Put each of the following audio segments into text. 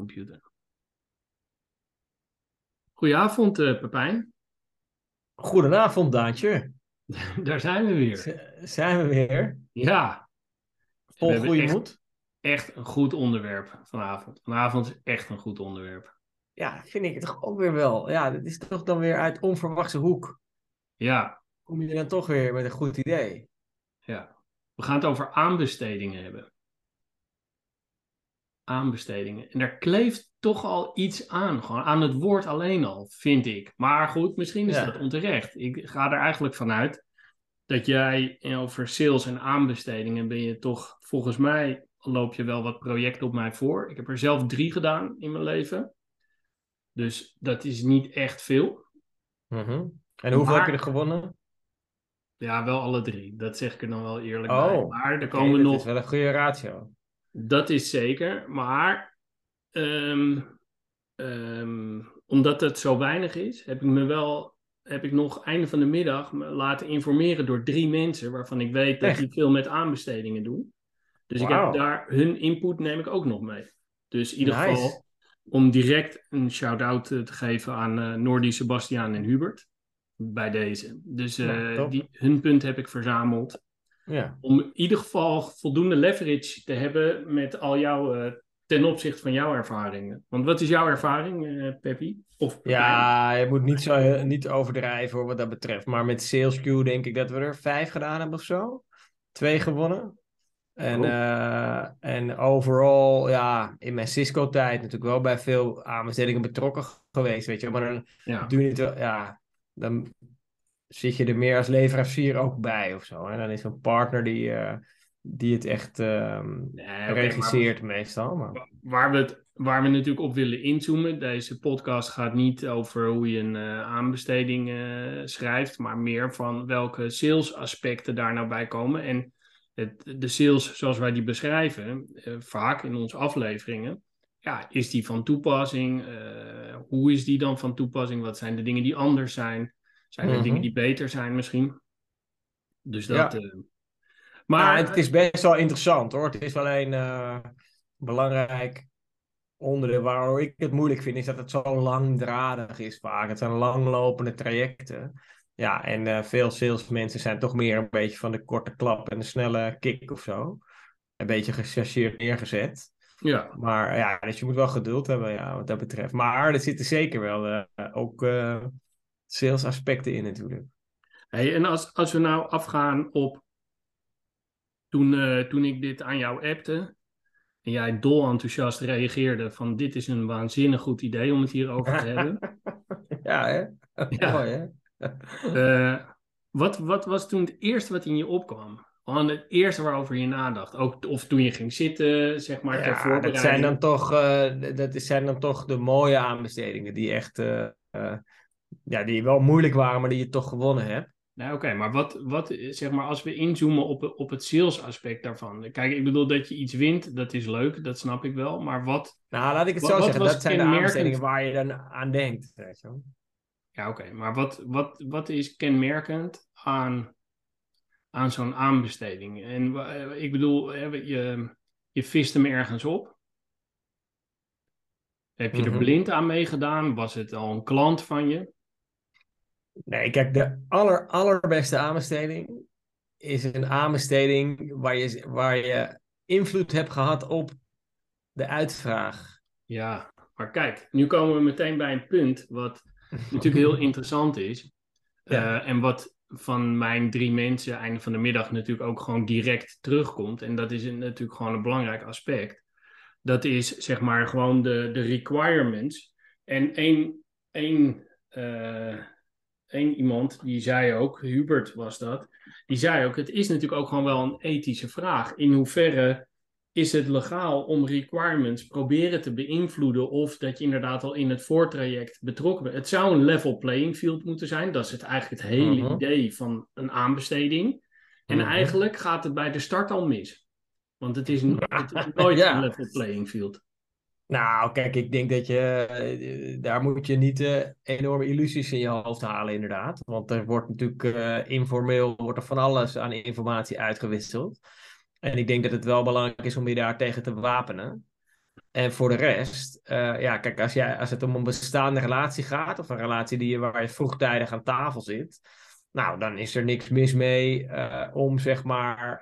computer. Goedenavond, uh, Pepijn. Goedenavond, Daantje. Daar zijn we weer. Z zijn we weer? Ja. Vol goede echt, moed? Echt een goed onderwerp vanavond. Vanavond is echt een goed onderwerp. Ja, vind ik het toch ook weer wel. Ja, dit is toch dan weer uit onverwachte hoek. Ja. Kom je dan toch weer met een goed idee? Ja. We gaan het over aanbestedingen hebben. Aanbestedingen. En daar kleeft toch al iets aan. Gewoon aan het woord alleen al, vind ik. Maar goed, misschien is Ja. dat onterecht. Ik ga er eigenlijk vanuit dat jij over sales en aanbestedingen ben je toch, volgens mij loop je wel wat projecten op mij voor. Ik heb er zelf drie gedaan in mijn leven. Dus dat is niet echt veel. Mhm. En hoeveel Maar- heb je er gewonnen? Ja, wel alle drie. Dat zeg ik er dan wel eerlijk Oh, bij. Maar er komen dat nog is wel een goede ratio. Dat is zeker, maar ehm, ehm, omdat het zo weinig is, heb ik me wel, heb ik nog einde van de middag me laten informeren door drie mensen waarvan ik weet dat Echt? die veel met aanbestedingen doen. Dus ik heb daar hun input neem ik ook nog mee. Dus in ieder Nice. geval om direct een shout-out eh, te geven aan eh Noordi, Sebastiaan en Hubert bij deze. Dus eh, Nou, top. die, hun punt heb ik verzameld Ja. om in ieder geval voldoende leverage te hebben met al jouw, eh, ten opzichte van jouw ervaringen. Want wat is jouw ervaring, eh Peppy? Of ja, je moet niet, zo, niet overdrijven hoor, wat dat betreft. Maar met Sales Q denk ik dat we er vijf gedaan hebben of zo. Twee gewonnen. En, eh, en overal, ja, in mijn Cisco-tijd natuurlijk wel bij veel aanbestedingen betrokken geweest, weet je. Maar dan ja. doe je het wel, ja, dan zit je er meer als leverancier ook bij of zo. En dan is een partner die, eh, die het echt ehm, Nee, oké, maar regisseert meestal. Maar... waar, we het, waar we natuurlijk op willen inzoomen, deze podcast gaat niet over hoe je een eh, aanbesteding eh, schrijft, maar meer van welke sales aspecten daar nou bij komen. En het, de sales zoals wij die beschrijven, vaak in onze afleveringen, ja, is die van toepassing? Hoe is die dan van toepassing? Wat zijn de dingen die anders zijn? Zijn er Mhm. dingen die beter zijn misschien? Dus dat. Ja. eh, Maar maar het is best wel interessant hoor. Het is wel een eh, belangrijk onderdeel waarom ik het moeilijk vind, is dat het zo langdradig is vaak. Het zijn langlopende trajecten. Ja, en eh, veel salesmensen zijn toch meer een beetje van de korte klap en de snelle kick of zo. Een beetje gechargeerd neergezet. ja, Maar ja, dus je moet wel geduld hebben ja, wat dat betreft. Maar er zitten zeker wel ook sales aspecten in natuurlijk. Hey, en als, als we nou afgaan op toen, eh, toen ik dit aan jou appte en jij dol enthousiast reageerde van dit is een waanzinnig goed idee om het hierover te hebben. ja, hè? Ja. Mooi, hè? Eh, wat, wat was toen het eerste wat in je opkwam? Gewoon het eerste waarover je nadacht. Ook, of toen je ging zitten, zeg maar, ter Ja, dat voorbereiding. zijn dan toch, eh, dat zijn dan toch de mooie aanbestedingen die echt, ja, die wel moeilijk waren, maar die je toch gewonnen hebt. Nou, oké, maar wat, wat, zeg maar, als we inzoomen op, op het sales aspect daarvan. Kijk, ik bedoel dat je iets wint, dat is leuk, dat snap ik wel. Maar wat, Nou, laat ik het Wat- zo wat zeggen, dat zijn de aanbestedingen waar je dan aan denkt. Weet je wel. Ja, oké. Maar wat, wat, wat is kenmerkend aan, aan zo'n aanbesteding? En eh, ik bedoel, je, je vist hem ergens op. Heb je er Mhm. blind aan meegedaan? Was het al een klant van je? Nee, kijk, de aller, allerbeste aanbesteding is een aanbesteding waar je, waar je invloed hebt gehad op de uitvraag. Ja, maar kijk, nu komen we meteen bij een punt wat natuurlijk heel interessant is. Ja. Eh, en wat van mijn drie mensen einde van de middag natuurlijk ook gewoon direct terugkomt. En dat is een- natuurlijk gewoon een belangrijk aspect. Dat is zeg maar gewoon de, de requirements. En één, één, eh, één iemand die zei ook, Hubert was dat, die zei ook, het is natuurlijk ook gewoon wel een ethische vraag. In hoeverre is het legaal om requirements proberen te beïnvloeden of dat je inderdaad al in het voortraject betrokken bent. Het zou een level playing field moeten zijn. Dat is het eigenlijk het hele Mhm. idee van een aanbesteding. En Mhm. eigenlijk gaat het bij de start al mis. Want het is, het is nooit Ja. een level playing field. Nou, kijk, ik denk dat je eh, daar moet je niet eh, enorme illusies in je hoofd halen, inderdaad. Want er wordt natuurlijk eh, informeel wordt er van alles aan informatie uitgewisseld. En ik denk dat het wel belangrijk is om je daar tegen te wapenen. En voor de rest, ja, kijk, als, jij, als het om een bestaande relatie gaat, of een relatie die je, waar je vroegtijdig aan tafel zit, nou, dan is er niks mis mee om zeg maar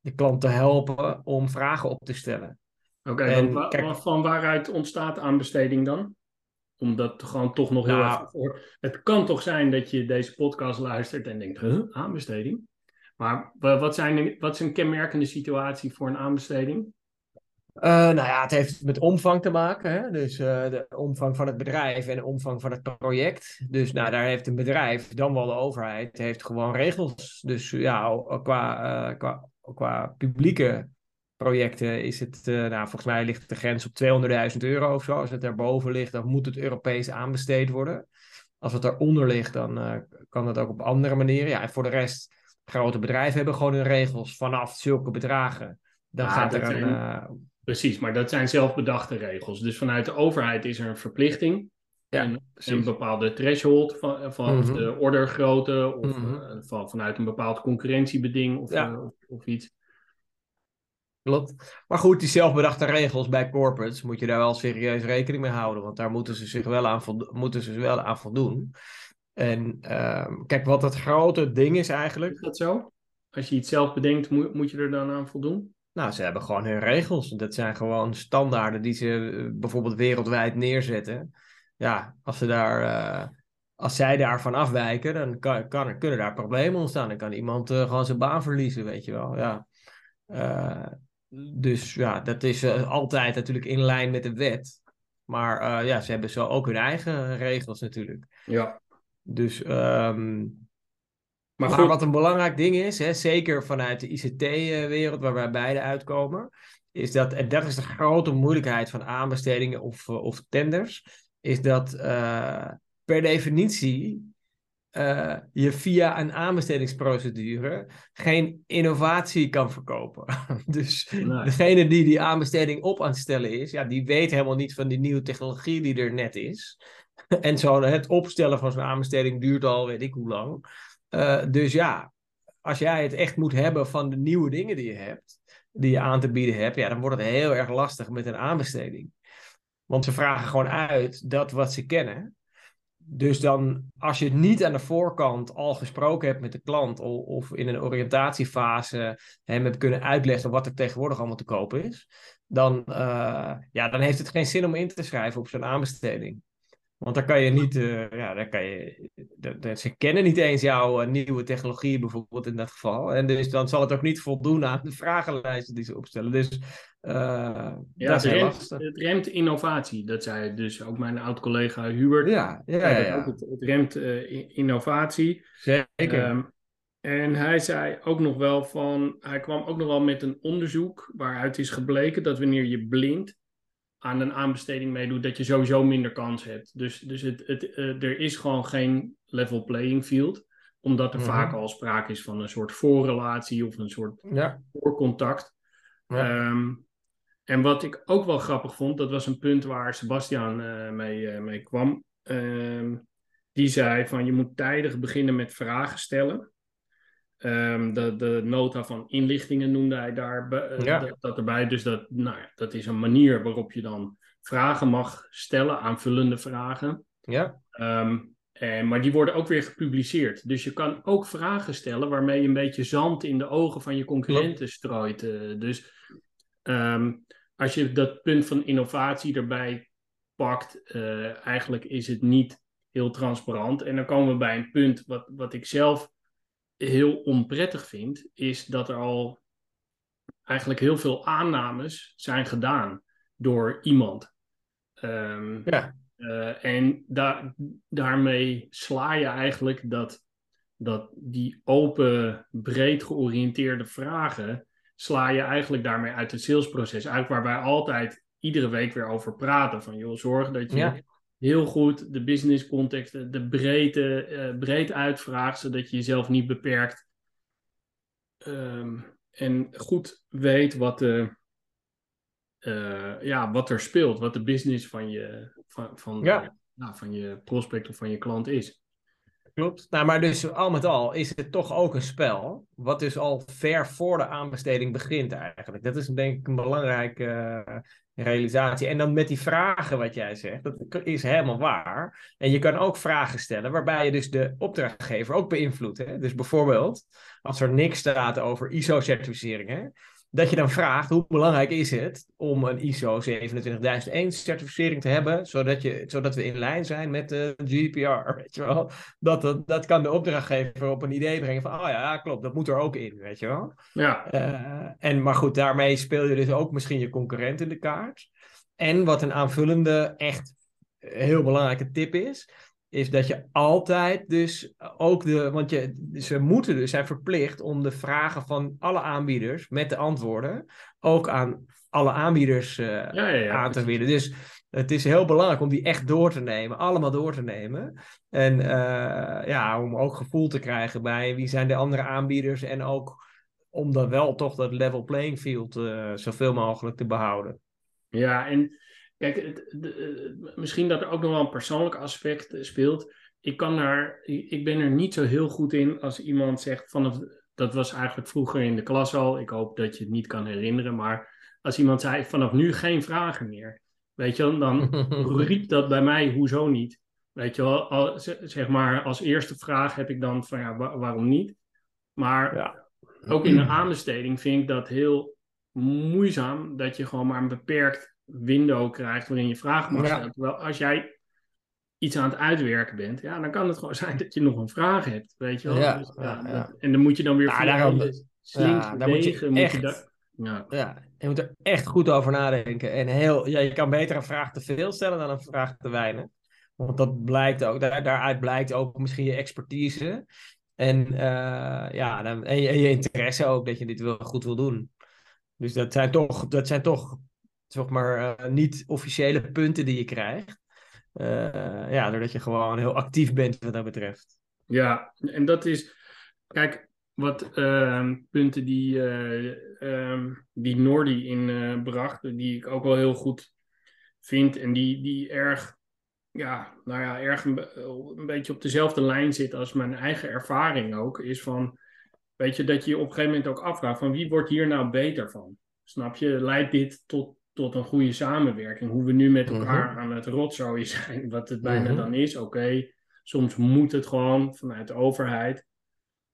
de klant te helpen om vragen op te stellen. Oké, okay, van waaruit ontstaat aanbesteding dan? Omdat gewoon toch nog heel nou, erg voor. Het kan toch zijn dat je deze podcast luistert en denkt, huh, aanbesteding? Maar wat, zijn, wat is een kenmerkende situatie voor een aanbesteding? Uh, nou ja, het heeft met omvang te maken. Hè? Dus uh, de omvang van het bedrijf en de omvang van het project. Dus nou, daar heeft een bedrijf, dan wel de overheid, heeft gewoon regels. Dus ja, qua, uh, qua, qua publieke projecten is het, nou, volgens mij ligt de grens op 200.000 euro of zo. Als het daarboven ligt, dan moet het Europees aanbesteed worden. Als het daaronder ligt, dan kan dat ook op andere manieren. Ja, en voor de rest, grote bedrijven hebben gewoon hun regels vanaf zulke bedragen. Dan gaat er een. Precies, maar dat zijn zelfbedachte regels. Dus vanuit de overheid is er een verplichting. Ja, een, een bepaalde threshold van, van mm de ordergrootte of mhm. eh, van, vanuit een bepaald concurrentiebeding of, ja. uh, of, iets. Klopt. Maar goed, die zelfbedachte regels bij corporates moet je daar wel serieus rekening mee houden. Want daar moeten ze zich wel aan, moeten ze wel aan voldoen. En uh, kijk, wat het grote ding is eigenlijk. Is dat zo? Als je iets zelf bedenkt, moet, moet je er dan aan voldoen? Nou, ze hebben gewoon hun regels. Dat zijn gewoon standaarden die ze eh, bijvoorbeeld wereldwijd neerzetten. Ja, als, ze daar, uh, als zij daarvan afwijken, dan kan, kan, kunnen daar problemen ontstaan. Dan kan iemand uh, gewoon zijn baan verliezen, weet je wel. Ja. Uh, dus ja, dat is altijd natuurlijk in lijn met de wet. Maar ja, ze hebben zo ook hun eigen regels natuurlijk. Ja. Dus um, maar, wat een belangrijk ding is, hè, zeker vanuit de ICT-wereld waar wij beide uitkomen, is dat, en dat is de grote moeilijkheid van aanbestedingen of, eh, of tenders, is dat per definitie uh, je via een aanbestedingsprocedure geen innovatie kan verkopen. dus degene die die aanbesteding op aan het stellen is, ja, die weet helemaal niet van die nieuwe technologie die er net is. en zo het opstellen van zo'n aanbesteding duurt al weet ik hoe lang. Uh, dus ja, als jij het echt moet hebben van de nieuwe dingen die je hebt, die je aan te bieden hebt, ja, dan wordt het heel erg lastig met een aanbesteding. Want ze vragen gewoon uit dat wat ze kennen. Dus dan, als je het niet aan de voorkant al gesproken hebt met de klant, of, of in een oriëntatiefase hem hebt kunnen uitleggen wat er tegenwoordig allemaal te kopen is, dan, uh, ja, dan heeft het geen zin om in te schrijven op zo'n aanbesteding. Want dan kan je niet, uh, ja, dan kan je, de, ze kennen niet eens jouw uh, nieuwe technologie bijvoorbeeld in dat geval. En dus dan zal het ook niet voldoen aan de vragenlijsten die ze opstellen. Dus uh, ja, dat het remt, het remt innovatie. Dat zei dus ook mijn oud-collega Hubert. Ja, ja, ja, ja. Het, het, remt innovatie. Zeker. Um, en hij zei ook nog wel van, hij kwam ook nog wel met een onderzoek waaruit is gebleken dat wanneer je blind aan een aanbesteding meedoet, dat je sowieso minder kans hebt. Dus, dus het, het, uh, er is gewoon geen level playing field, omdat er mm -hmm. vaak al sprake is van een soort voorrelatie of een soort ja. voorcontact. Ja. Um, en wat ik ook wel grappig vond, dat was een punt waar Sebastian uh, mee, uh, mee kwam. Um, die zei van je moet tijdig beginnen met vragen stellen. Um, de, de nota van inlichtingen noemde hij daar uh, ja. dat, dat, erbij. Dus dat, nou ja, dat is een manier waarop je dan vragen mag stellen, aanvullende vragen. Ja. Um, en, maar die worden ook weer gepubliceerd. Dus je kan ook vragen stellen waarmee je een beetje zand in de ogen van je concurrenten strooit. Uh, dus um, als je dat punt van innovatie erbij pakt, uh, eigenlijk is het niet heel transparant. En dan komen we bij een punt wat, wat ik zelf heel onprettig vind, is dat er al eigenlijk heel veel aannames zijn gedaan door iemand. Um, ja. Uh, en da daarmee sla je eigenlijk dat, dat die open, breed georiënteerde vragen, sla je eigenlijk daarmee uit het salesproces. Eigenlijk waar wij altijd iedere week weer over praten. Van joh, zorg dat je ja heel goed de business context, de breedte, uh, breed uitvraagt, zodat je jezelf niet beperkt. Um, en goed weet wat, de, uh, ja, wat er speelt, wat de business van je, van, van, ja. nou, van je prospect of van je klant is. Klopt. Nou, maar dus al met al is het toch ook een spel, wat dus al ver voor de aanbesteding begint eigenlijk. Dat is denk ik een belangrijk realisatie. En dan met die vragen wat jij zegt, dat is helemaal waar. En je kan ook vragen stellen waarbij je dus de opdrachtgever ook beïnvloedt. Dus bijvoorbeeld, als er niks staat over ISO-certificeringen, dat je dan vraagt hoe belangrijk is het om een ISO 27001 certificering te hebben, zodat, je, zodat we in lijn zijn met de GDPR, weet je wel. Dat, dat, dat kan de opdrachtgever op een idee brengen van, oh ja, klopt, dat moet er ook in, weet je wel. Ja. Uh, en, maar goed, daarmee speel je dus ook misschien je concurrent in de kaart. En wat een aanvullende, echt heel belangrijke tip is, is dat je altijd dus ook de, want je, ze moeten dus zijn verplicht om de vragen van alle aanbieders met de antwoorden ook aan alle aanbieders uh, ja, ja, ja, aan te bieden. Dus het is heel belangrijk om die echt door te nemen, allemaal door te nemen. En uh, ja, om ook gevoel te krijgen bij wie zijn de andere aanbieders en ook om dan wel toch dat level playing field uh, zoveel mogelijk te behouden. Ja, en Kijk, het, misschien dat er ook nog wel een persoonlijk aspect eh, speelt. Ik, kan daar, ik ben er niet zo heel goed in als iemand zegt vanaf. Dat was eigenlijk vroeger in de klas al. Ik hoop dat je het niet kan herinneren. Maar als iemand zei vanaf nu geen vragen meer. Weet je dan riep dat bij mij hoezo niet. Weet je wel, al, zeg maar als eerste vraag heb ik dan van ja, waarom niet? Maar ja. ook in een aanbesteding vind ik dat heel moeizaam dat je gewoon maar een beperkt window krijgt waarin je vragen mag stellen. Terwijl als jij iets aan het uitwerken bent, ja, dan kan het gewoon zijn dat je nog een vraag hebt, weet je wel. Ja, dus, ja, en dan moet je dan weer nou, daarom, slinks, daar moet je echt, moet je ja. ja, je moet er echt goed over nadenken. En heel, ja, je kan beter een vraag te veel stellen dan een vraag te weinig. Want dat blijkt ook, daar, daaruit blijkt ook misschien je expertise. En, uh, ja, dan, en, je, en je interesse ook dat je dit wel goed wil doen. Dus dat zijn toch, dat zijn toch zeg maar, uh, niet officiële punten die je krijgt. Uh, ja, doordat je gewoon heel actief bent wat dat betreft. Ja, en dat is, kijk, wat uh, punten die, uh, die Nordi inbracht, die ik ook wel heel goed vind en die, die erg, ja, nou ja, erg een, beetje op dezelfde lijn zit als mijn eigen ervaring ook, is van, weet je, dat je op een gegeven moment ook afvraagt van wie wordt hier nou beter van? Snap je? Leidt dit tot tot een goede samenwerking. Hoe we nu met mhm. elkaar aan het rotzooien zijn, wat het bijna mhm. dan is. Oké, soms moet het gewoon vanuit de overheid.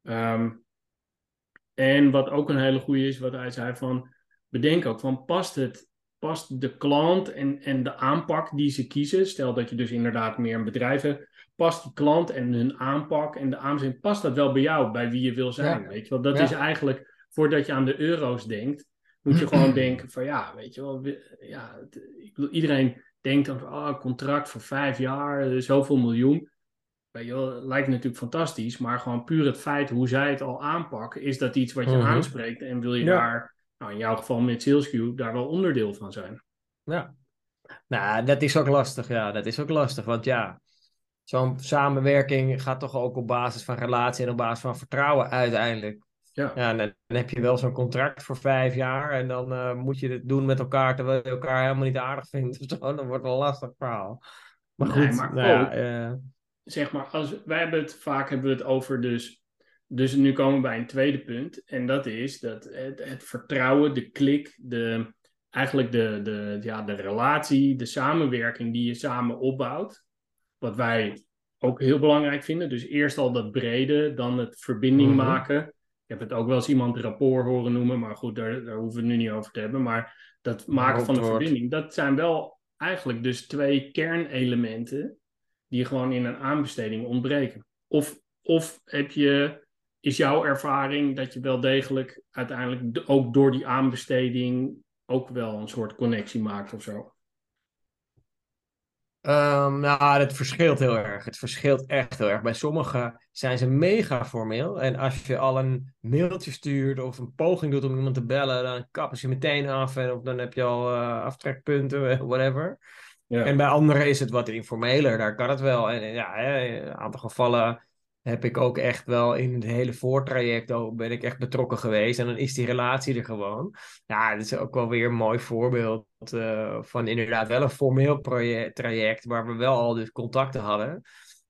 Ehm, en wat ook een hele goede is, wat hij zei van, bedenk ook van, past het, past de klant en, en de aanpak die ze kiezen, stel dat je dus inderdaad meer een bedrijf hebt, past die klant en hun aanpak en de aanzien, past dat wel bij jou, bij wie je wil zijn, weet je wel? Dat is eigenlijk, voordat je aan de euro's denkt, moet je gewoon denken van ja, weet je wel, ja, ik bedoel, iedereen denkt dan van oh, contract voor vijf jaar, zoveel miljoen. Weet je wel, lijkt natuurlijk fantastisch, maar gewoon puur het feit hoe zij het al aanpakken, is dat iets wat je mhm. aanspreekt en wil je daar, nou in jouw geval met SalesQ, daar wel onderdeel van zijn. Ja, nou, dat is ook lastig, ja, dat is ook lastig, want ja, zo'n samenwerking gaat toch ook op basis van relatie en op basis van vertrouwen uiteindelijk. Ja. ja dan, heb je wel zo'n contract voor vijf jaar en dan uh, moet je het doen met elkaar terwijl je elkaar helemaal niet aardig vindt. Of zo. Dan wordt het een lastig verhaal. Maar goed, maar nou ook, ja, uh... zeg maar, als, wij hebben het vaak hebben we het over dus, dus nu komen we bij een tweede punt. En dat is dat het, het vertrouwen, de klik, de, eigenlijk de, de, ja, de relatie, de samenwerking die je samen opbouwt. Wat wij ook heel belangrijk vinden. Dus eerst al dat brede, dan het verbinding mm -hmm. maken. Ik heb het ook wel eens iemand rapport horen noemen, maar goed, daar, daar hoeven we het nu niet over te hebben. Maar dat maken van een verbinding, dat zijn wel eigenlijk dus twee kernelementen die gewoon in een aanbesteding ontbreken. Of, of heb je, is jouw ervaring dat je wel degelijk uiteindelijk ook door die aanbesteding ook wel een soort connectie maakt of zo? Um, nou, het verschilt heel erg. Het verschilt echt heel erg. Bij sommigen zijn ze mega formeel. En als je al een mailtje stuurt of een poging doet om iemand te bellen, dan kappen ze meteen af en of dan heb je al uh, aftrekpunten, whatever. Ja. En bij anderen is het wat informeler. Daar kan het wel. En ja, in een aantal gevallen heb ik ook echt wel in het hele voortraject ook, ben ik echt betrokken geweest. En dan is die relatie er gewoon. Ja, dat is ook wel weer een mooi voorbeeld uh, van inderdaad wel een formeel project, traject waar we wel al dus contacten hadden.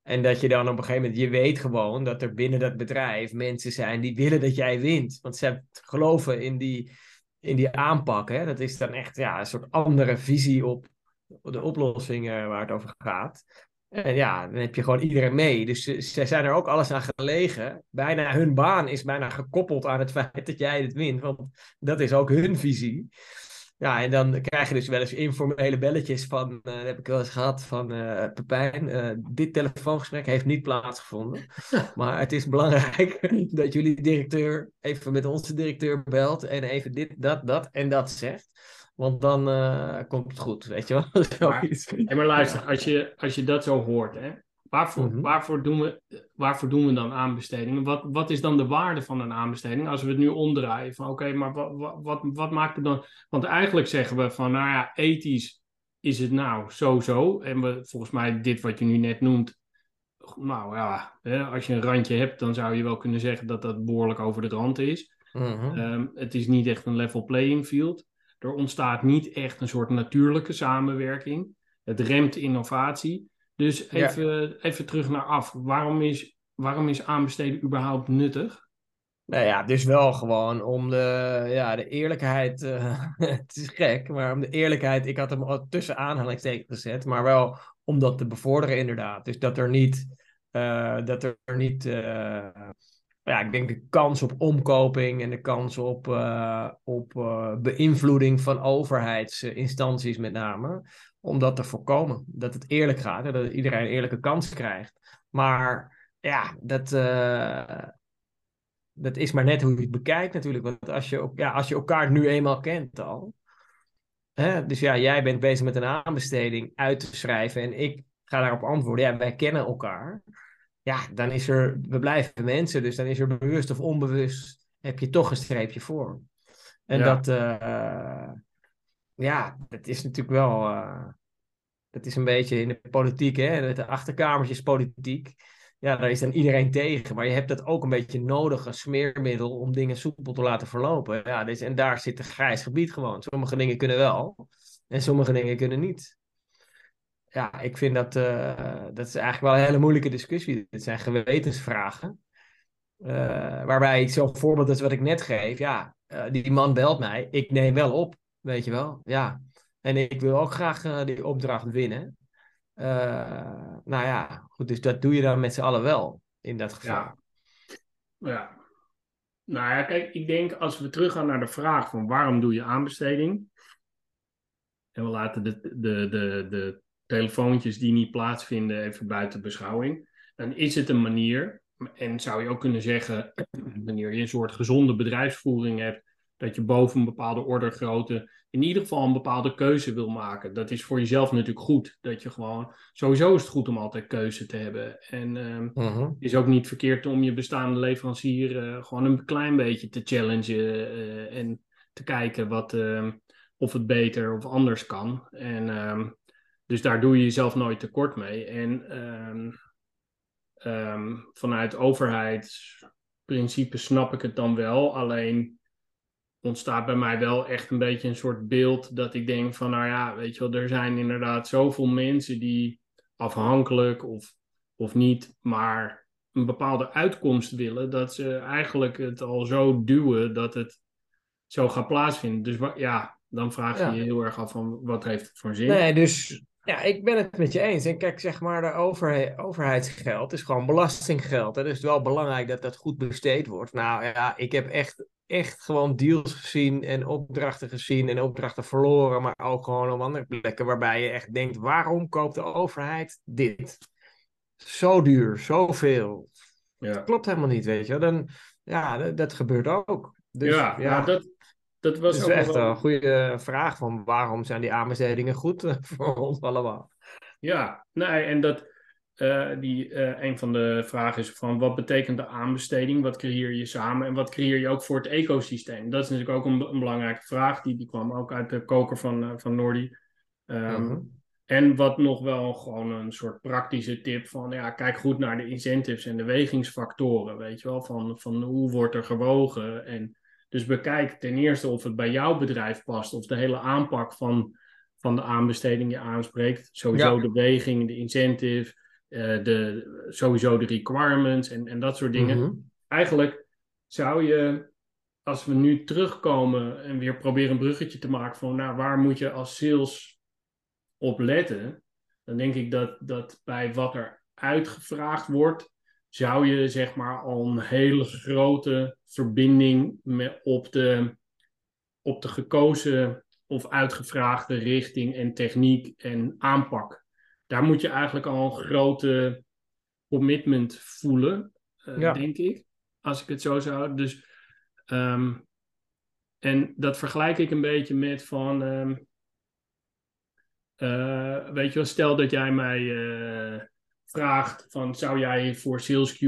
En dat je dan op een gegeven moment, je weet gewoon dat er binnen dat bedrijf mensen zijn die willen dat jij wint. Want ze geloven in die, in die aanpak. Hè? Dat is dan echt ja, een soort andere visie op de oplossingen waar het over gaat. En ja, dan heb je gewoon iedereen mee. Dus ze, ze zijn er ook alles aan gelegen. Bijna hun baan is bijna gekoppeld aan het feit dat jij het wint. Want dat is ook hun visie. Ja, en dan krijg je dus wel eens informele belletjes van, uh, dat heb ik wel eens gehad, van uh, Pepijn, uh, dit telefoongesprek heeft niet plaatsgevonden. maar het is belangrijk dat jullie directeur even met onze directeur belt en even dit, dat, dat en dat zegt. Want dan komt het goed, weet je wel. maar, en maar luister, als je, als je dat zo hoort, hè, Waarvoor, mm waarvoor, doen we, waarvoor doen we dan aanbestedingen? Wat, wat is dan de waarde van een aanbesteding? Als we het nu omdraaien van oké, maar wat, wat, wat, maakt het dan? Want eigenlijk zeggen we van nou ja, ethisch is het nou zo-zo. En we, volgens mij dit wat je nu net noemt, nou ja, hè, als je een randje hebt, dan zou je wel kunnen zeggen dat dat behoorlijk over de rand is. Mhm. Ehm, het is niet echt een level playing field. Er ontstaat niet echt een soort natuurlijke samenwerking. Het remt innovatie. Dus even, even terug naar af. Waarom is, waarom is aanbesteden überhaupt nuttig? Nou ja, dus wel gewoon om de, ja, de eerlijkheid. Uh, het is gek, maar om de eerlijkheid. Ik had hem al tussen aanhalingstekens gezet, maar wel om dat te bevorderen, inderdaad. Dus dat er niet. Uh, dat er niet uh, ja, ik denk de kans op omkoping en de kans op, op beïnvloeding van overheidsinstanties met name om dat te voorkomen. Dat het eerlijk gaat en dat iedereen een eerlijke kans krijgt. Maar ja, dat, uh, dat is maar net hoe je het bekijkt natuurlijk. Want als je, ja, als je elkaar nu eenmaal kent al. Hè, dus ja, jij bent bezig met een aanbesteding uit te schrijven en ik ga daarop antwoorden. Ja, wij kennen elkaar. Ja, dan is er, we blijven mensen, dus dan is er bewust of onbewust, heb je toch een streepje voor. En dat, uh, ja, dat is natuurlijk wel. Uh, dat is een beetje in de politiek, hè? De achterkamertjes politiek. Ja, daar is dan iedereen tegen. Maar je hebt dat ook een beetje nodig als smeermiddel om dingen soepel te laten verlopen. Ja, dus, en daar zit een grijs gebied gewoon. Sommige dingen kunnen wel en sommige dingen kunnen niet. Ja, ik vind dat, uh, dat is eigenlijk wel een hele moeilijke discussie. Dit zijn gewetensvragen. Uh, waarbij zo'n voorbeeld als wat ik net geef, ja, die man belt mij, ik neem wel op. Weet je wel? Ja. En ik wil ook graag die opdracht winnen. Nou ja, goed, dus dat doe je dan met z'n allen wel in dat geval. Ja. ja. Nou ja, kijk, ik denk als we teruggaan naar de vraag van waarom doe je aanbesteding? En we laten de, de, de, de telefoontjes die niet plaatsvinden even buiten beschouwing. Dan is het een manier, en zou je ook kunnen zeggen, wanneer je een soort gezonde bedrijfsvoering hebt, dat je boven een bepaalde ordergrootte in ieder geval een bepaalde keuze wil maken. Dat is voor jezelf natuurlijk goed. Dat je gewoon, sowieso is het goed om altijd keuze te hebben. En um, uh is ook niet verkeerd om je bestaande leverancier uh, gewoon een klein beetje te challengen uh, en te kijken wat, uh, of het beter of anders kan. En um, dus daar doe je jezelf nooit tekort mee. En um, vanuit overheidsprincipe snap ik het dan wel. Alleen ontstaat bij mij wel echt een beetje een soort beeld dat ik denk van, nou ja, weet je wel, er zijn inderdaad zoveel mensen die afhankelijk of, of niet, maar een bepaalde uitkomst willen, dat ze eigenlijk het al zo duwen dat het zo gaat plaatsvinden. Dus ja, dan vraag je je heel erg af van, wat heeft het voor zin? Nee, dus ja, ik ben het met je eens. En kijk, zeg maar, de overhe overheidsgeld is gewoon belastinggeld. Hè? Dus het is wel belangrijk dat dat goed besteed wordt. Nou ja, ik heb echt echt gewoon deals gezien en opdrachten gezien en opdrachten verloren, maar ook gewoon op andere plekken waarbij je echt denkt, waarom koopt de overheid dit? Zo duur, zoveel. Ja. Dat klopt helemaal niet, weet je. Dan, ja, dat, dat gebeurt ook. Dus, ja, ja. dat, dat was ook echt een goede vraag van waarom zijn die aanbestedingen goed voor ons allemaal? Ja, nee, en dat, uh, die, uh, een van de vragen is van wat betekent de aanbesteding? Wat creëer je samen en wat creëer je ook voor het ecosysteem? Dat is natuurlijk ook een, een belangrijke vraag. Die, die kwam ook uit de koker van, uh, van Nordi. Um, mm En wat nog wel gewoon een soort praktische tip van ja, kijk goed naar de incentives en de wegingsfactoren. Weet je wel, van, van hoe wordt er gewogen? En dus bekijk ten eerste of het bij jouw bedrijf past, of de hele aanpak van, van de aanbesteding je aanspreekt. Sowieso de weging, de incentive uh, de, sowieso de requirements en, en dat soort dingen. Mhm. Eigenlijk zou je, als we nu terugkomen en weer proberen een bruggetje te maken van nou, waar moet je als sales op letten, dan denk ik dat, dat bij wat er uitgevraagd wordt, zou je zeg maar al een hele grote verbinding met, op, de, op de gekozen of uitgevraagde richting en techniek en aanpak. Daar moet je eigenlijk al een grote commitment voelen, uh, denk ik. Als ik het zo zou. Dus, um, en dat vergelijk ik een beetje met van. Um, uh, weet je wel, stel dat jij mij uh, vraagt van zou jij voor SalesQ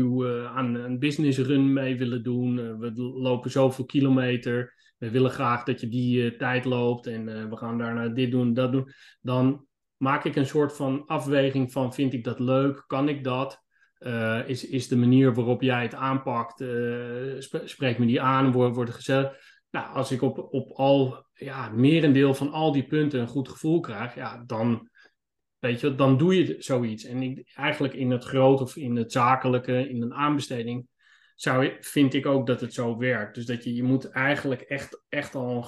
aan een business run mee willen doen? we lopen zoveel kilometer. We willen graag dat je die tijd loopt en we gaan daarna dit doen, dat doen. Dan maak ik een soort van afweging van vind ik dat leuk? Kan ik dat? Is, is de manier waarop jij het aanpakt, sp spreekt me die aan, wordt, wordt gezegd. Nou, als ik op, op al, ja, merendeel van al die punten een goed gevoel krijg, ja, dan, weet je, dan doe je zoiets. En ik, eigenlijk in het groot of in het zakelijke, in een aanbesteding, zou, vind ik ook dat het zo werkt. Dus dat je, je moet eigenlijk echt, echt al een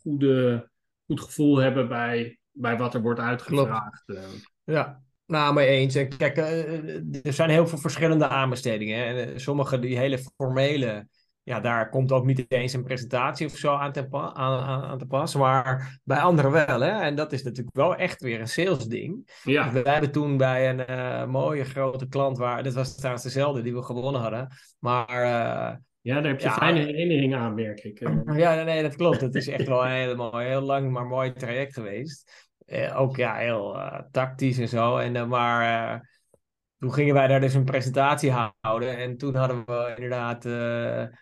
goede, goed gevoel hebben bij, bij wat er wordt uitgevraagd. Klopt. Eh. Ja, nou, mee eens. En kijk, eh, er zijn heel veel verschillende aanbestedingen. En eh, sommige, die hele formele, ja, daar komt ook niet eens een presentatie of zo aan te, aan, aan te pas. Maar bij anderen wel, hè. En dat is natuurlijk wel echt weer een sales ding. Ja. We hebben toen bij een uh, mooie grote klant, waar, dit was trouwens dezelfde die we gewonnen hadden. Maar... Uh, ja, daar heb je ja, fijne herinneringen aan, merk ik. Ja, nee, dat klopt. Het is echt wel een hele heel lang, maar mooi traject geweest. Eh, ook ja, heel tactisch en zo. En, maar toen gingen wij daar dus een presentatie houden. En toen hadden we inderdaad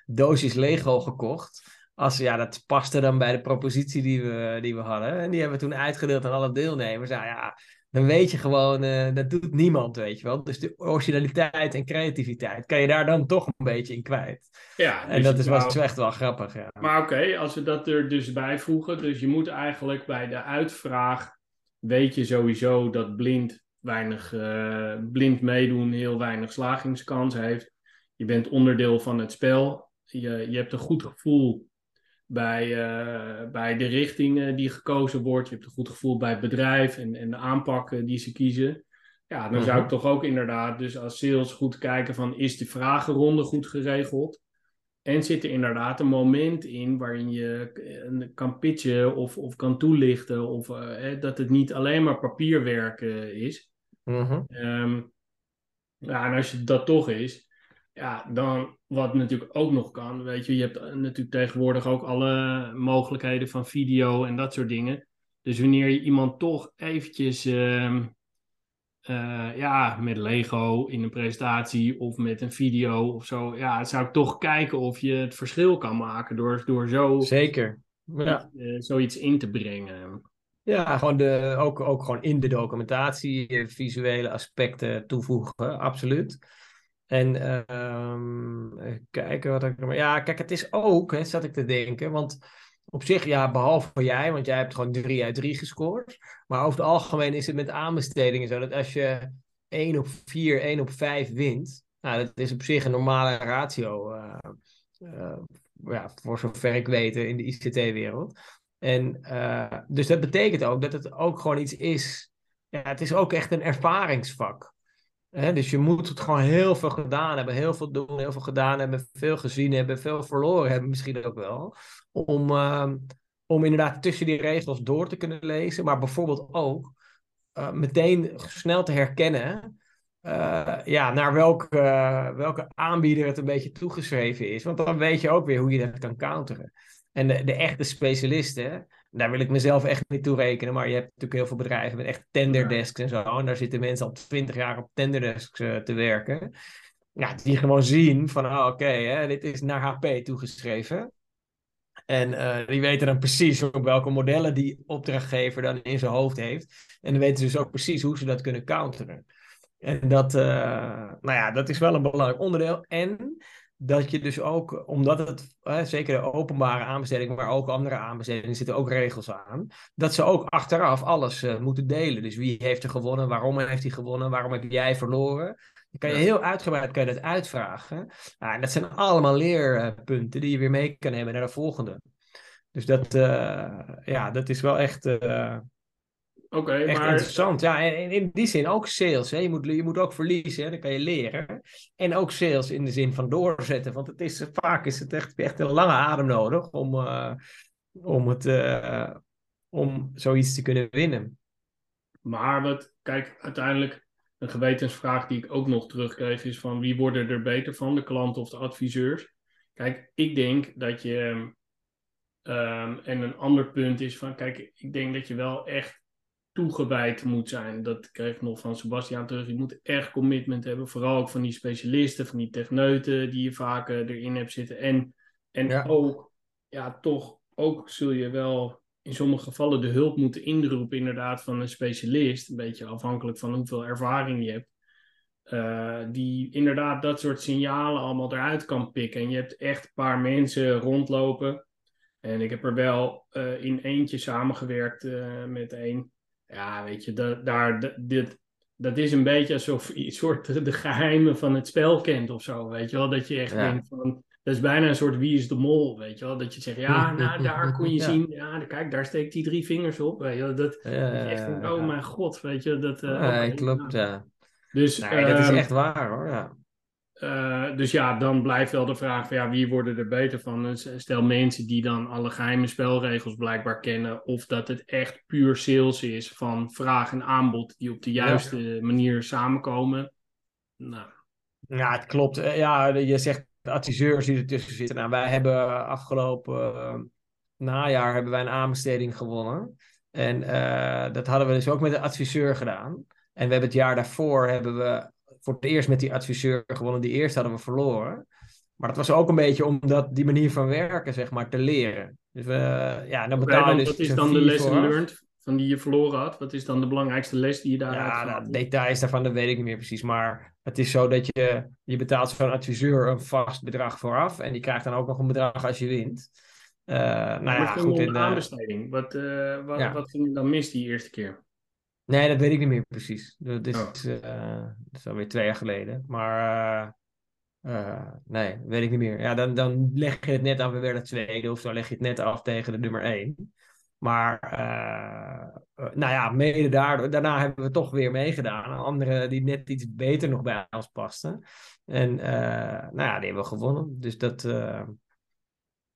doosjes Lego gekocht. Als, ja, dat paste dan bij de propositie die we, die we hadden. En die hebben we toen uitgedeeld aan alle deelnemers. Nou ja, dan weet je gewoon, dat doet niemand, weet je wel. Dus de originaliteit en creativiteit kan je daar dan toch een beetje in kwijt. Ja, en dus dat is, was echt wel grappig. Ja. Maar oké, als we dat er dus bij voegen, dus je moet eigenlijk bij de uitvraag weet je sowieso dat blind weinig uh, blind meedoen heel weinig slagingskans heeft. Je bent onderdeel van het spel. Je, je hebt een goed gevoel bij, uh, bij de richting die gekozen wordt. Je hebt een goed gevoel bij het bedrijf en, en de aanpakken die ze kiezen. Ja, dan zou ik mhm. toch ook inderdaad dus als sales goed kijken van is de vragenronde goed geregeld? En zit er inderdaad een moment in waarin je eh, kan pitchen of, of kan toelichten. Of uh, dat het niet alleen maar papierwerk uh, is. Mm ja, en als je dat toch is, ja, dan wat natuurlijk ook nog kan. Weet je, je hebt natuurlijk tegenwoordig ook alle mogelijkheden van video en dat soort dingen. Dus wanneer je iemand toch eventjes uh, uh, ja, met Lego in een presentatie of met een video of zo. Ja, zou ik toch kijken of je het verschil kan maken door, door zo Zeker. Ja. Uh, zoiets in te brengen. Ja, gewoon de, ook, ook gewoon in de documentatie visuele aspecten toevoegen, absoluut. En uh, kijken wat ik. Ja, kijk, het is ook, hè, zat ik te denken, want op zich, ja, behalve jij, want jij hebt gewoon drie uit drie gescoord. Maar over het algemeen is het met aanbestedingen zo dat als je 1 op 4, 1 op 5 wint, nou, dat is op zich een normale ratio. Uh, uh, ja, voor zover ik weet in de ICT-wereld. En uh, dus dat betekent ook dat het ook gewoon iets is. Ja, het is ook echt een ervaringsvak. Hè? Dus je moet het gewoon heel veel gedaan hebben, heel veel doen, heel veel gedaan hebben, veel gezien hebben, veel verloren hebben misschien ook wel. Om, uh, om inderdaad tussen die regels door te kunnen lezen, maar bijvoorbeeld ook uh, meteen snel te herkennen uh, ja, naar welke, welke aanbieder het een beetje toegeschreven is. Want dan weet je ook weer hoe je dat kan counteren. En de, de echte specialisten, daar wil ik mezelf echt niet toe rekenen. Maar je hebt natuurlijk heel veel bedrijven met echt tenderdesks en zo. En daar zitten mensen al twintig jaar op tenderdesks uh, te werken. Ja, die gewoon zien van, oh, oké, dit is naar HP toegeschreven. En uh, die weten dan precies op welke modellen die opdrachtgever dan in zijn hoofd heeft. En dan weten ze dus ook precies hoe ze dat kunnen counteren. En dat, uh, nou ja, dat is wel een belangrijk onderdeel. En dat je dus ook, omdat het, zeker de openbare aanbestedingen, maar ook andere aanbestedingen, zitten ook regels aan, dat ze ook achteraf alles uh, moeten delen. Dus wie heeft er gewonnen, waarom heeft hij gewonnen, waarom heb jij verloren. Dan kan je heel uitgebreid kan je dat uitvragen. en dat zijn allemaal leerpunten die je weer mee kan nemen naar de volgende. Dus dat, uh, ja, dat is wel echt, uh, okay, echt maar... interessant. Ja, en in die zin ook sales. Hè. Je, moet, je moet ook verliezen, hè. dan kan je leren. En ook sales in de zin van doorzetten. Want het is, vaak is het echt, echt een lange adem nodig om, uh, om, het, om zoiets te kunnen winnen. Maar wat, kijk, uiteindelijk een gewetensvraag die ik ook nog terugkreeg is van wie worden er beter van, de klanten of de adviseurs? Kijk, ik denk dat je Um, en een ander punt is van, kijk, ik denk dat je wel echt toegewijd moet zijn. Dat kreeg ik nog van Sebastiaan terug. Je moet echt commitment hebben. Vooral ook van die specialisten, van die techneuten die je vaak uh, erin hebt zitten. En, en ook, ja, toch ook zul je wel in sommige gevallen de hulp moeten inroepen, inderdaad, van een specialist. Een beetje afhankelijk van hoeveel ervaring je hebt. Uh, die inderdaad dat soort signalen allemaal eruit kan pikken. En je hebt echt een paar mensen rondlopen en ik heb er wel uh, in eentje samengewerkt uh, met één. Ja, weet je, dat, daar, dit, dat is een beetje alsof je een soort de geheimen van het spel kent of zo, weet je wel. Dat je echt denkt van, dat is bijna een soort wie is de mol, weet je wel. Dat je zegt, ja, nou, daar kon je zien, ja, kijk, daar steekt hij drie vingers op, weet je wel. Dat, ja, dat je echt denkt, oh mijn god, weet je. Dat, uh, klopt, nou. ja. Dus, nee, dat is ehm, echt waar, hoor, ja. Uh, dus ja, dan blijft wel de vraag van ja, wie worden er beter van? Dus, eh, stel mensen die dan alle geheime spelregels blijkbaar kennen, of dat het echt puur sales is van vraag en aanbod die op de juiste manier samenkomen. Nou. Ja, het klopt. Eh, ja, je zegt de adviseurs die ertussen zitten. Nou, wij hebben afgelopen uh, najaar hebben wij een aanbesteding gewonnen. En uh, dat hadden we dus ook met de adviseur gedaan. En we hebben het jaar daarvoor hebben we voor het eerst met die adviseur gewonnen. Die eerste hadden we verloren. Maar dat was ook een beetje om dat, die manier van werken, zeg maar, te leren. Dus we, ja, dan dus Wat is dan de lesson learned van die je verloren had? Wat is dan de belangrijkste les die je daar Ja, nou, details daarvan, dat weet ik niet meer precies. Maar het is zo dat je, je betaalt zo'n adviseur een vast bedrag vooraf. En die krijgt dan ook nog een bedrag als je wint. Uh, nou ja, goed. In de aanbesteding. Wat, uh, wat, ja. wat ging je dan mis die eerste keer? Nee, dat weet ik niet meer precies. Dat is, oh. uh, dat is alweer twee jaar geleden. Maar uh, uh, nee, weet ik niet meer. Ja, dan, dan leg je het net af, we werden tweede. Of dan leg je het net af tegen de nummer één. Maar nou ja, mede daardoor. Daarna hebben we toch weer meegedaan. Anderen die net iets beter nog bij ons pasten. En nou ja, die hebben we gewonnen. Dus dat...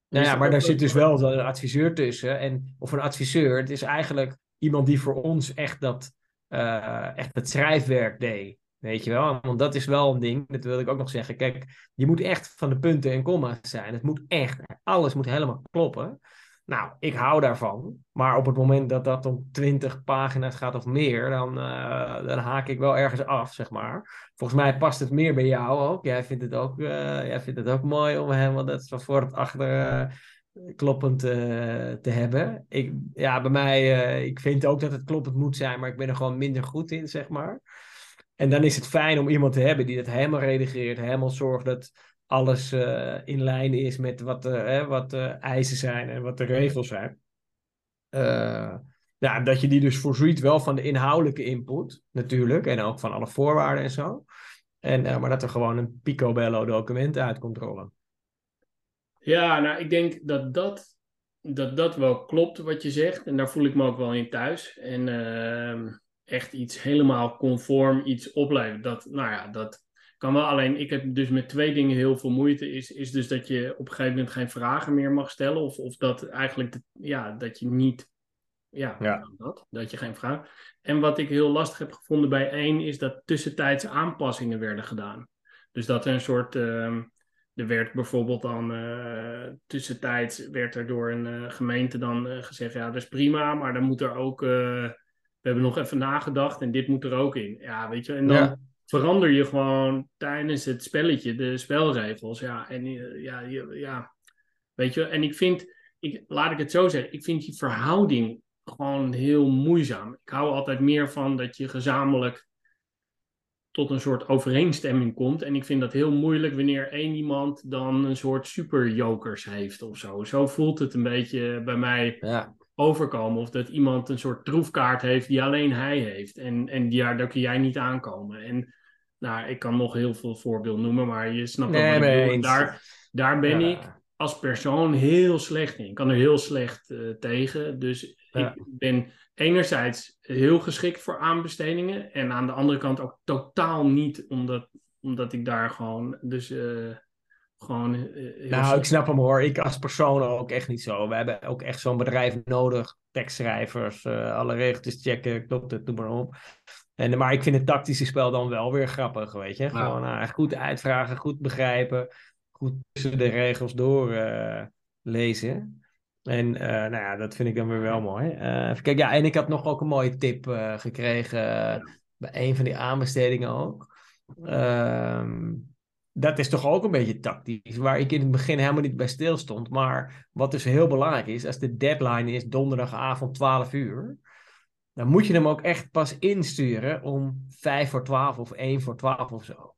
Nou ja, maar daar zit dus wel een adviseur tussen. En, of een adviseur, het is eigenlijk iemand die voor ons echt, dat, uh, echt het schrijfwerk deed. Weet je wel? Want dat is wel een ding, dat wil ik ook nog zeggen. Kijk, je moet echt van de punten en komma's zijn. Het moet echt, alles moet helemaal kloppen. Nou, ik hou daarvan. Maar op het moment dat dat om 20 pagina's gaat of meer, dan, uh, dan haak ik wel ergens af, zeg maar. Volgens mij past het meer bij jou ook. Jij vindt het ook, uh, jij vindt het ook mooi om helemaal dat van voor het achter kloppend uh, te hebben. Ik, ja, bij mij, uh, ik vind ook dat het kloppend moet zijn, maar ik ben er gewoon minder goed in, zeg maar. En dan is het fijn om iemand te hebben die dat helemaal redigeert, helemaal zorgt dat alles uh, in lijn is met wat, uh, wat de eisen zijn en wat de regels zijn. ja, dat je die dus voorziet wel van de inhoudelijke input, natuurlijk, en ook van alle voorwaarden en zo. En, maar dat er gewoon een picobello document uit komt rollen. Ja, nou, ik denk dat dat, dat dat wel klopt wat je zegt. En daar voel ik me ook wel in thuis. En uh, echt iets helemaal conform, iets opleveren. Dat, nou ja, dat kan wel. Alleen ik heb dus met twee dingen heel veel moeite. Is, is dus dat je op een gegeven moment geen vragen meer mag stellen. Of, of dat eigenlijk, ja, dat je niet ja, ja. Dat, dat je geen vraag. En wat ik heel lastig heb gevonden bij één, is dat tussentijdse aanpassingen werden gedaan. Dus dat er een soort. Uh, er werd bijvoorbeeld dan uh, tussentijds werd er door een uh, gemeente dan uh, gezegd, ja, dat is prima, maar dan moet er ook, we hebben nog even nagedacht en dit moet er ook in. Ja, weet je, en dan verander je gewoon tijdens het spelletje de spelregels. Ja, en ja, ja, weet je, en ik vind, ik, laat ik het zo zeggen, ik vind die verhouding gewoon heel moeizaam. Ik hou altijd meer van dat je gezamenlijk tot een soort overeenstemming komt. En ik vind dat heel moeilijk wanneer één iemand dan een soort superjokers heeft of zo. Zo voelt het een beetje bij mij ja. overkomen. Of dat iemand een soort troefkaart heeft die alleen hij heeft. En, en ja, daar kun jij niet aankomen. En nou, ik kan nog heel veel voorbeelden noemen, maar je snapt Nee, wat ik nee, bedoel. Daar, daar ben Ja. ik als persoon heel slecht in. Ik kan er heel slecht eh, tegen. Dus Ja. ik ben enerzijds heel geschikt voor aanbestedingen. En aan de andere kant ook totaal niet, omdat, omdat ik daar gewoon... Dus eh, gewoon... eh, heel Nou, ik snap hem hoor. Ik als persoon ook echt niet zo. We hebben ook echt zo'n bedrijf nodig. Tekstschrijvers, eh, alle regeltjes checken, klopt het, noem maar op. En, maar ik vind het tactische spel dan wel weer grappig, weet je. Gewoon ah, goed uitvragen, goed begrijpen. Goed tussen de regels door eh, lezen. En eh, nou ja, dat vind ik dan weer wel mooi. Eh, even ja, en ik had nog ook een mooie tip eh, gekregen bij een van die aanbestedingen ook. Ehm, dat is toch ook een beetje tactisch, waar ik in het begin helemaal niet bij stil stond. Maar wat dus heel belangrijk is, als de deadline is donderdagavond 12 uur, dan moet je hem ook echt pas insturen om 5 voor 12 of 1 voor 12 of zo.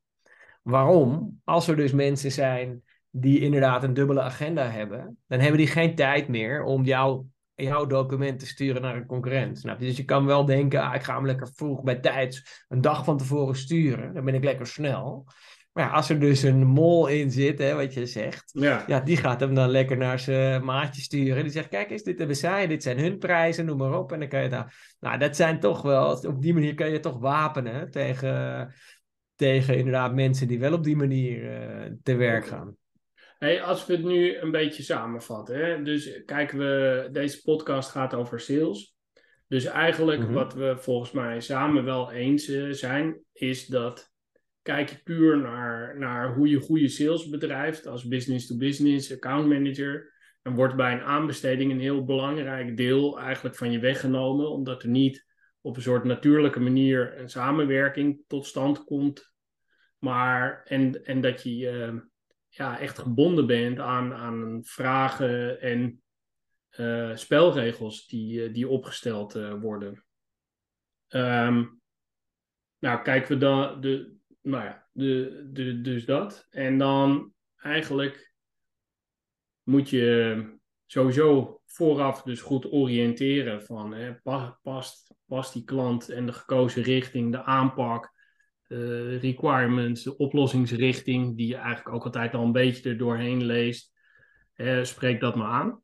Waarom? Als er dus mensen zijn die inderdaad een dubbele agenda hebben, dan hebben die geen tijd meer om jouw, jouw document te sturen naar een concurrent. Snap je? Dus je kan wel denken, ah, ik ga hem lekker vroeg bij tijds een dag van tevoren sturen, dan ben ik lekker snel. Maar ja, als er dus een mol in zit, hè, wat je zegt, ja. ja, die gaat hem dan lekker naar zijn maatje sturen. Die zegt, kijk eens, dit hebben zij, dit zijn hun prijzen, noem maar op. En dan kan je daar... Nou, dat zijn toch wel... Op die manier kan je toch wapenen tegen, tegen inderdaad mensen die wel op die manier eh, te werk gaan. Hey, als we het nu een beetje samenvatten, hè? dus kijken we, deze podcast gaat over sales. Dus eigenlijk Mhm. wat we volgens mij samen wel eens eh, zijn, is dat kijk je puur naar, naar hoe je goede sales bedrijft als business to business, account manager. Dan wordt bij een aanbesteding een heel belangrijk deel eigenlijk van je weggenomen, omdat er niet op een soort natuurlijke manier een samenwerking tot stand komt. Maar, en, en dat je eh, ja, echt gebonden bent aan, aan vragen en eh, spelregels die, eh, die opgesteld eh, worden. Ehm, nou, kijken we dan, de, nou ja, de, de, dus dat. En dan eigenlijk moet je sowieso vooraf dus goed oriënteren van hè, pa- past, past die klant en de gekozen richting, de aanpak, de requirements, de oplossingsrichting, die je eigenlijk ook altijd al een beetje er doorheen leest. Spreek dat maar aan.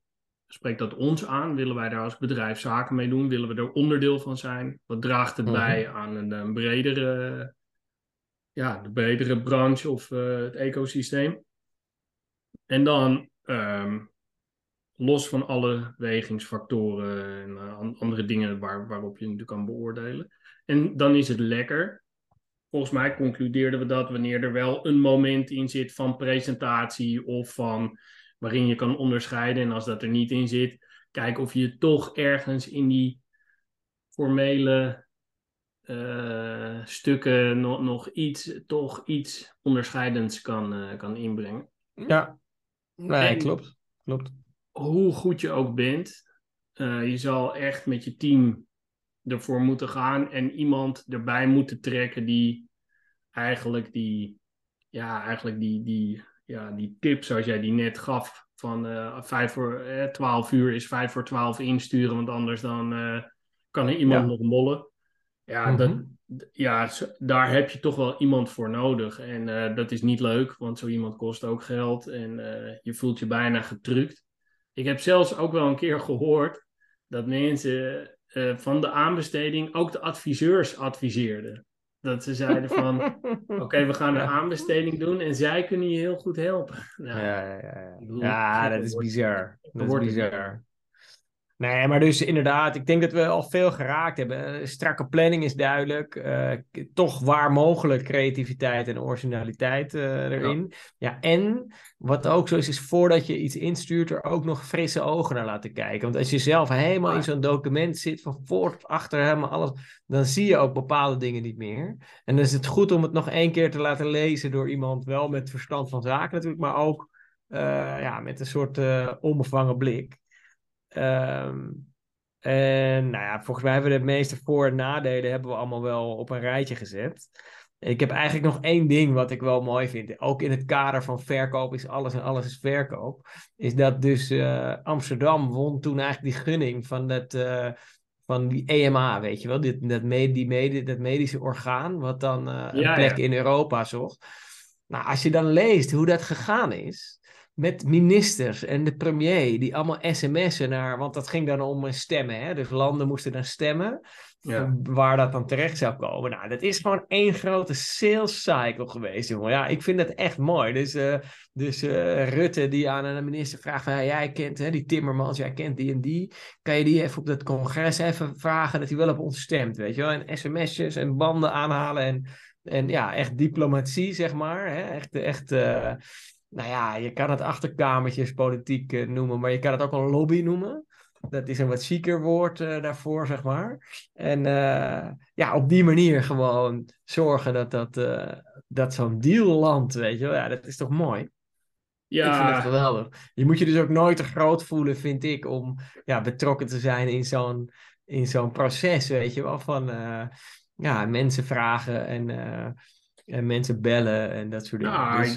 Spreekt dat ons aan? Willen wij daar als bedrijf zaken mee doen? Willen we er onderdeel van zijn? Wat draagt het Mhm. bij aan een, een bredere, ja, de bredere branche of eh, het ecosysteem? En dan, ehm, los van alle wegingsfactoren en eh, an- andere dingen waar, waarop je natuurlijk kan beoordelen. En dan is het lekker. Volgens mij concludeerden we dat wanneer er wel een moment in zit van presentatie of van waarin je kan onderscheiden. En als dat er niet in zit, kijk of je toch ergens in die formele eh, stukken nog, nog iets, toch iets onderscheidends kan, eh, kan inbrengen. Ja, nee, En- klopt. Klopt. Hoe goed je ook bent, eh, je zal echt met je team ervoor moeten gaan en iemand erbij moeten trekken die eigenlijk die, ja, eigenlijk die, die, ja, die tip zoals jij die net gaf van vijf voor eh, 12 uur is vijf voor 12 insturen, want anders dan eh, kan er iemand Ja. nog mollen. Ja, dat, d- ja, daar heb je toch wel iemand voor nodig. En eh, dat is niet leuk, want zo iemand kost ook geld en je voelt je bijna getrukt. Ik heb zelfs ook wel een keer gehoord dat mensen eh, van de aanbesteding ook de adviseurs adviseerden. Dat ze zeiden van, oké, we gaan een Ja. aanbesteding doen en zij kunnen je heel goed helpen. Nou, Ja, ja, ja, bedoel, dat is bizar. Dat is wordt het bizar. Nee, maar dus inderdaad, ik denk dat we al veel geraakt hebben. Een strakke planning is duidelijk. eh, toch waar mogelijk creativiteit en originaliteit eh, erin. Ja. en wat ook zo is, is voordat je iets instuurt, er ook nog frisse ogen naar laten kijken. Want als je zelf helemaal in zo'n document zit, van voor tot achter helemaal alles, dan zie je ook bepaalde dingen niet meer. En dan is het goed om het nog één keer te laten lezen door iemand, wel met verstand van zaken natuurlijk, maar ook eh, ja, met een soort eh onbevangen blik. Ehm, en nou ja, volgens mij hebben we de meeste voor- en nadelen hebben we allemaal wel op een rijtje gezet. Ik heb eigenlijk nog één ding wat ik wel mooi vind. Ook in het kader van verkoop is alles en alles is verkoop. Is dat dus eh, Amsterdam won toen eigenlijk die gunning van, dat, eh, van die EMA, weet je wel, dit, dat, med, die med, dat medische orgaan, wat dan uh, een Ja, plek ja. in Europa zocht. Nou, als je dan leest hoe dat gegaan is, met ministers en de premier, die allemaal sms'en naar, want dat ging dan om stemmen, hè? dus landen moesten dan stemmen, Ja. waar dat dan terecht zou komen. Nou, dat is gewoon één grote sales cycle geweest, jongen. Ja, ik vind dat echt mooi. Dus, eh, dus eh, Rutte die aan een minister vraagt van, ja, jij kent hè, die Timmermans, jij kent die en die. Kan je die even op dat congres even vragen dat hij wel op ons stemt, weet je wel? En sms'jes en banden aanhalen en, en ja, echt diplomatie, zeg maar. Hè? Echt, echt eh, nou ja, je kan het achterkamertjes politiek eh, noemen, maar je kan het ook een lobby noemen. Dat is een wat zieker woord eh, daarvoor, zeg maar. En eh, ja, op die manier gewoon zorgen dat, dat, dat zo'n deal landt, weet je wel. Ja, dat is toch mooi? Ik vind het Ja, geweldig. Je moet je dus ook nooit te groot voelen, vind ik, om ja, betrokken te zijn in zo'n, in zo'n proces, weet je wel. Van ja, mensen vragen en, en mensen bellen en dat soort dingen. Nou, dus,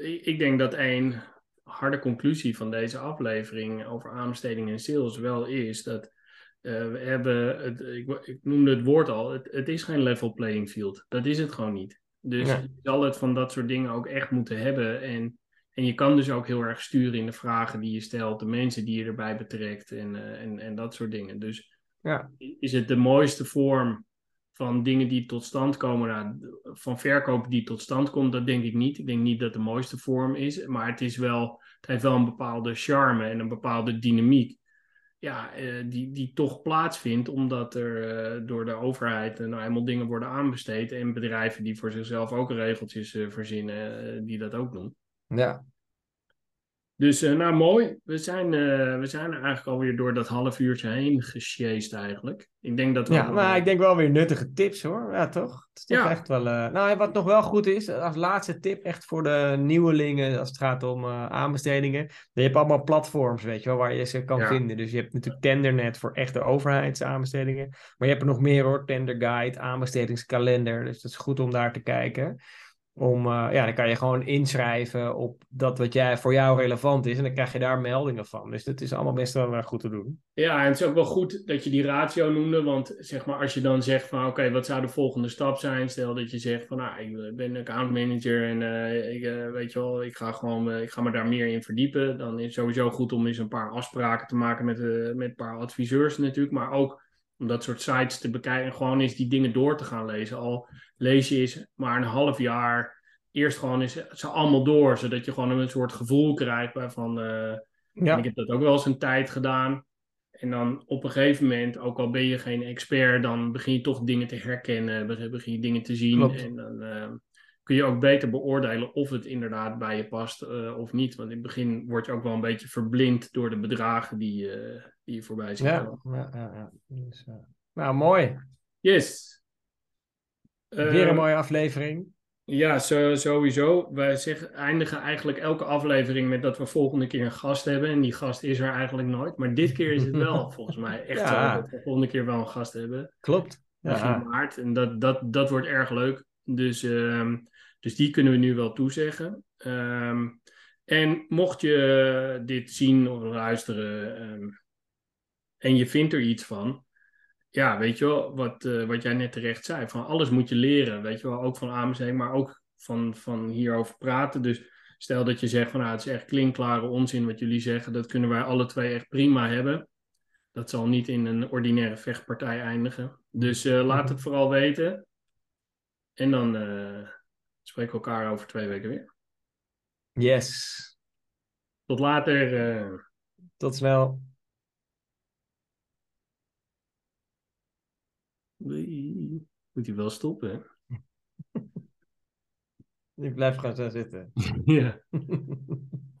ik denk dat één harde conclusie van deze aflevering over aanbesteding en sales wel is dat eh, we hebben, het, ik, ik noemde het woord al, het, het is geen level playing field. Dat is het gewoon niet. Dus je zal het van dat soort dingen ook echt moeten hebben. En, en je kan dus ook heel erg sturen in de vragen die je stelt, de mensen die je erbij betrekt en, eh, en, en dat soort dingen. Dus ja. is het de mooiste vorm van dingen die tot stand komen, nou, van verkoop die tot stand komt, dat denk ik niet. Ik denk niet dat de mooiste vorm is, maar het, is wel, het heeft wel een bepaalde charme en een bepaalde dynamiek. Ja, eh, die, die toch plaatsvindt omdat er eh, door de overheid eh, nou eenmaal dingen worden aanbesteed en bedrijven die voor zichzelf ook regeltjes verzinnen, die dat ook doen. ja. Dus eh, nou mooi, we zijn, eh, we zijn er eigenlijk alweer door dat half uurtje heen gesjeest eigenlijk. Ik denk dat we Ja, maar ik denk wel weer nuttige tips hoor. Ja, toch? Het is toch Ja. echt wel. eh, Nou, wat nog wel goed is, als laatste tip, echt voor de nieuwelingen als het gaat om eh, aanbestedingen. Je hebt allemaal platforms, weet je wel, waar je ze kan Ja. vinden. Dus je hebt natuurlijk Tendernet voor echte overheidsaanbestedingen. Maar je hebt er nog meer hoor, Tender Guide, aanbestedingskalender. Dus dat is goed om daar te kijken. Om, eh, ja, dan kan je gewoon inschrijven op dat wat jij, voor jou relevant is. En dan krijg je daar meldingen van. Dus dat is allemaal best wel eh, goed te doen. Ja, en het is ook wel goed dat je die ratio noemde. Want zeg maar, als je dan zegt van oké, wat zou de volgende stap zijn? Stel dat je zegt van nou, ik ben account manager en eh, ik, weet je wel, ik ga gewoon, ik ga me daar meer in verdiepen. Dan is het sowieso goed om eens een paar afspraken te maken met, met een paar adviseurs natuurlijk. Maar ook om dat soort sites te bekijken en gewoon eens die dingen door te gaan lezen. Al lees je eens maar een half jaar eerst gewoon eens ze allemaal door. Zodat je gewoon een soort gevoel krijgt bij van... eh, Ja, ik heb dat ook wel eens een tijd gedaan. En dan op een gegeven moment, ook al ben je geen expert, dan begin je toch dingen te herkennen, be- begin je dingen te zien. Klopt. En dan eh, kun je ook beter beoordelen of het inderdaad bij je past eh, of niet. Want in het begin word je ook wel een beetje verblind door de bedragen die, eh, die je voorbij ziet ja, ja, ja. Dus, eh, nou, mooi. Yes. Weer een mooie aflevering. Ja, zo, sowieso. Wij zeggen, eindigen eigenlijk elke aflevering met dat we volgende keer een gast hebben. En die gast is er eigenlijk nooit. Maar dit keer is het wel, volgens mij, echt Ja. zo dat we volgende keer wel een gast hebben. Klopt. Begin Ja, maart. En dat, dat, dat wordt erg leuk. Dus, ehm, dus die kunnen we nu wel toezeggen. Ehm, en mocht je dit zien of luisteren ehm, en je vindt er iets van, ja, weet je wel, wat, eh, wat jij net terecht zei, van alles moet je leren, weet je wel, ook van AMC, maar ook van, van hierover praten. Dus stel dat je zegt van, nou, het is echt klinkklare onzin wat jullie zeggen, dat kunnen wij alle twee echt prima hebben. Dat zal niet in een ordinaire vechtpartij eindigen. Dus eh, laat het vooral weten. En dan eh, spreken we elkaar over twee weken weer. Yes. Tot later. eh. Tot snel. Moet hij wel stoppen, hè? Ik blijf gewoon zo zitten. ja.